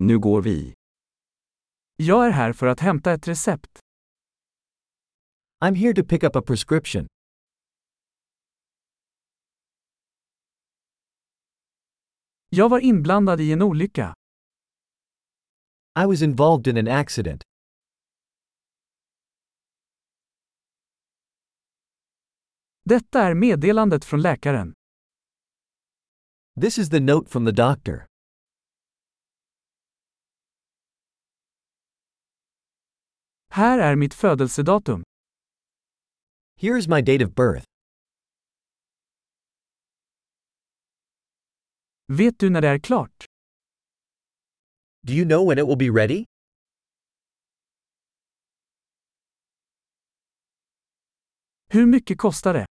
Nu går vi. Jag är här för att hämta ett recept. I'm here to pick up a prescription. Jag var inblandad i en olycka. I was involved in an accident. Detta är meddelandet från läkaren. This is the note from the doctor. Här är mitt födelsedatum. Here is my date of birth. Vet du när det är klart? Do you know when it will be ready? Hur mycket kostar det?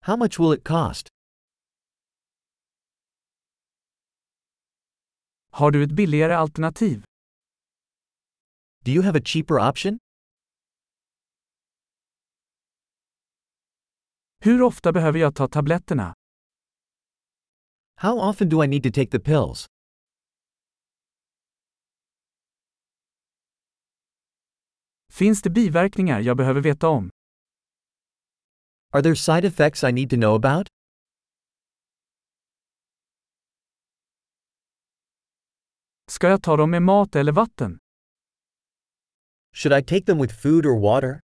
How much will it cost? Har du ett billigare alternativ? Do you have a cheaper option? Hur ofta behöver jag ta tabletterna? How often do I need to take the pills? Finns det biverkningar jag behöver veta om? Are there side effects I need to know about? Ska jag ta dem med mat eller vatten? Should I take them with food or water?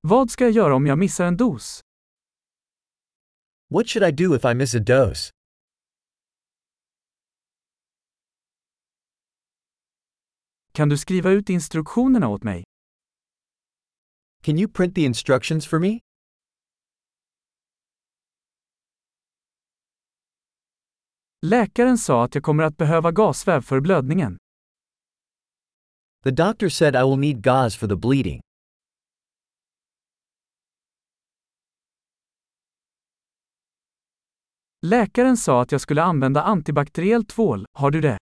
Vad ska jag göra om jag missar en dos? What should I do if I miss a dose? Kan du skriva ut instruktionerna åt mig? Can you print the instructions for me? Läkaren sa att jag kommer att behöva gasväv för blödningen. The doctor said I will need gauze for the bleeding. Läkaren sa att jag skulle använda antibakteriell tvål, har du det?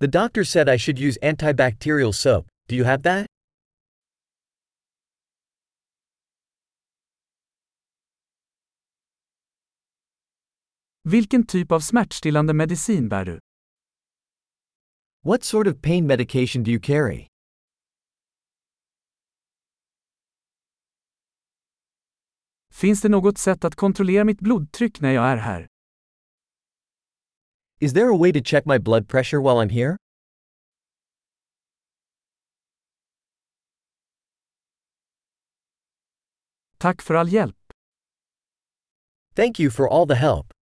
The doctor said I should use antibacterial soap. Do you have that? Vilken typ av smärtstillande medicin bär du? What sort of pain medication do you carry? Finns det något sätt att kontrollera mitt blodtryck när jag är här? Is there a way to check my blood pressure while I'm here? Tack för all hjälp. Thank you for all the help.